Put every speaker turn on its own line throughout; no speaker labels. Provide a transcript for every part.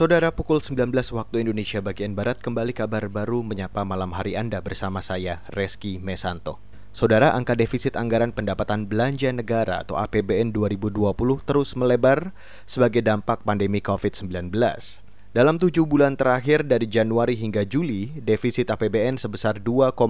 Saudara pukul 19 waktu Indonesia bagian Barat kembali kabar baru menyapa malam hari Anda bersama saya Reski Mesanto. Saudara, angka defisit anggaran pendapatan belanja negara atau APBN 2020 terus melebar sebagai dampak pandemi COVID-19. Dalam tujuh bulan terakhir dari Januari hingga Juli, defisit APBN sebesar 2,01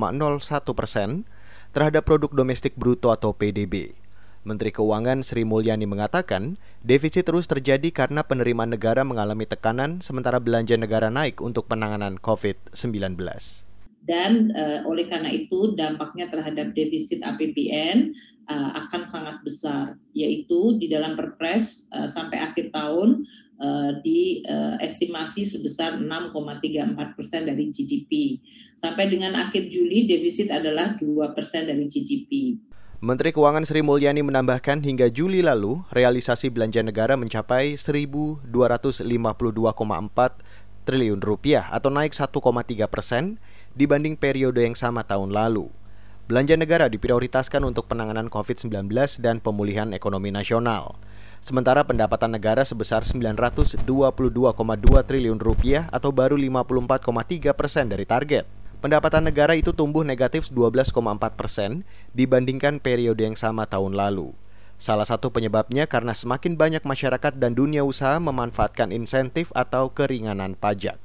persen terhadap produk domestik bruto atau PDB. Menteri Keuangan Sri Mulyani mengatakan, defisit terus terjadi karena penerimaan negara mengalami tekanan sementara belanja negara naik untuk penanganan COVID-19.
Dan uh, oleh karena itu dampaknya terhadap defisit APBN uh, eh, akan sangat besar, yaitu di dalam Perpres uh, sampai akhir tahun uh, diestimasi sebesar 6,34 persen dari GDP. Sampai dengan akhir Juli defisit adalah 2 persen dari GDP.
Menteri Keuangan Sri Mulyani menambahkan hingga Juli lalu, realisasi belanja negara mencapai 1.252,4 triliun rupiah atau naik 1,3 persen dibanding periode yang sama tahun lalu. Belanja negara diprioritaskan untuk penanganan COVID-19 dan pemulihan ekonomi nasional. Sementara pendapatan negara sebesar 922,2 triliun rupiah atau baru 54,3 persen dari target pendapatan negara itu tumbuh negatif 12,4 persen dibandingkan periode yang sama tahun lalu. Salah satu penyebabnya karena semakin banyak masyarakat dan dunia usaha memanfaatkan insentif atau keringanan pajak.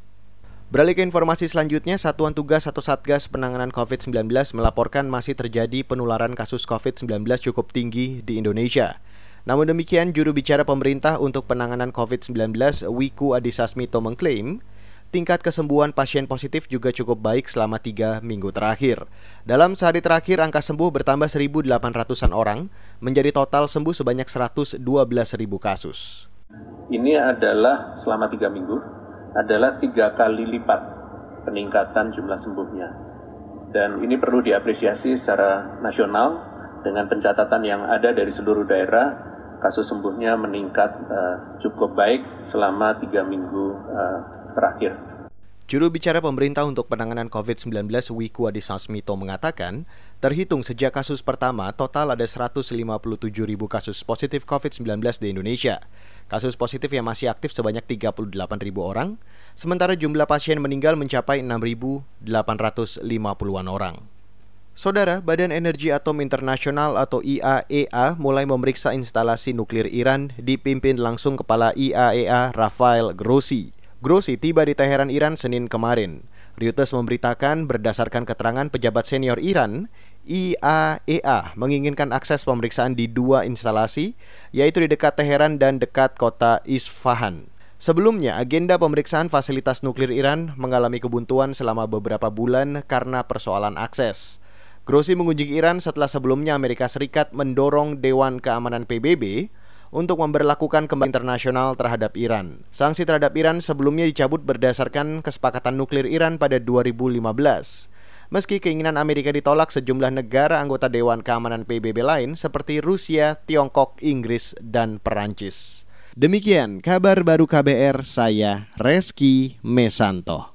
Beralih ke informasi selanjutnya, Satuan Tugas atau Satgas Penanganan COVID-19 melaporkan masih terjadi penularan kasus COVID-19 cukup tinggi di Indonesia. Namun demikian, juru bicara pemerintah untuk penanganan COVID-19, Wiku Adhisa Smito mengklaim, tingkat kesembuhan pasien positif juga cukup baik selama tiga minggu terakhir. Dalam sehari terakhir, angka sembuh bertambah 1.800-an orang, menjadi total sembuh sebanyak 112.000 kasus.
Ini adalah selama tiga minggu, adalah tiga kali lipat peningkatan jumlah sembuhnya. Dan ini perlu diapresiasi secara nasional dengan pencatatan yang ada dari seluruh daerah, kasus sembuhnya meningkat uh, cukup baik selama tiga minggu uh, terakhir.
Juru bicara pemerintah untuk penanganan COVID-19 Wiku Adhisa Smito mengatakan, terhitung sejak kasus pertama, total ada 157 ribu kasus positif COVID-19 di Indonesia. Kasus positif yang masih aktif sebanyak 38 ribu orang, sementara jumlah pasien meninggal mencapai 6.850-an orang. Saudara, Badan Energi Atom Internasional atau IAEA e mulai memeriksa instalasi nuklir Iran dipimpin langsung Kepala IAEA e Rafael Grossi. Grossi tiba di Teheran, Iran Senin kemarin. Reuters memberitakan berdasarkan keterangan pejabat senior Iran, IAEA e menginginkan akses pemeriksaan di dua instalasi, yaitu di dekat Teheran dan dekat kota Isfahan. Sebelumnya, agenda pemeriksaan fasilitas nuklir Iran mengalami kebuntuan selama beberapa bulan karena persoalan akses. Grossi mengunjungi Iran setelah sebelumnya Amerika Serikat mendorong Dewan Keamanan PBB untuk memperlakukan kembali internasional terhadap Iran. Sanksi terhadap Iran sebelumnya dicabut berdasarkan kesepakatan nuklir Iran pada 2015. Meski keinginan Amerika ditolak sejumlah negara anggota Dewan Keamanan PBB lain seperti Rusia, Tiongkok, Inggris, dan Perancis. Demikian kabar baru KBR saya Reski Mesanto.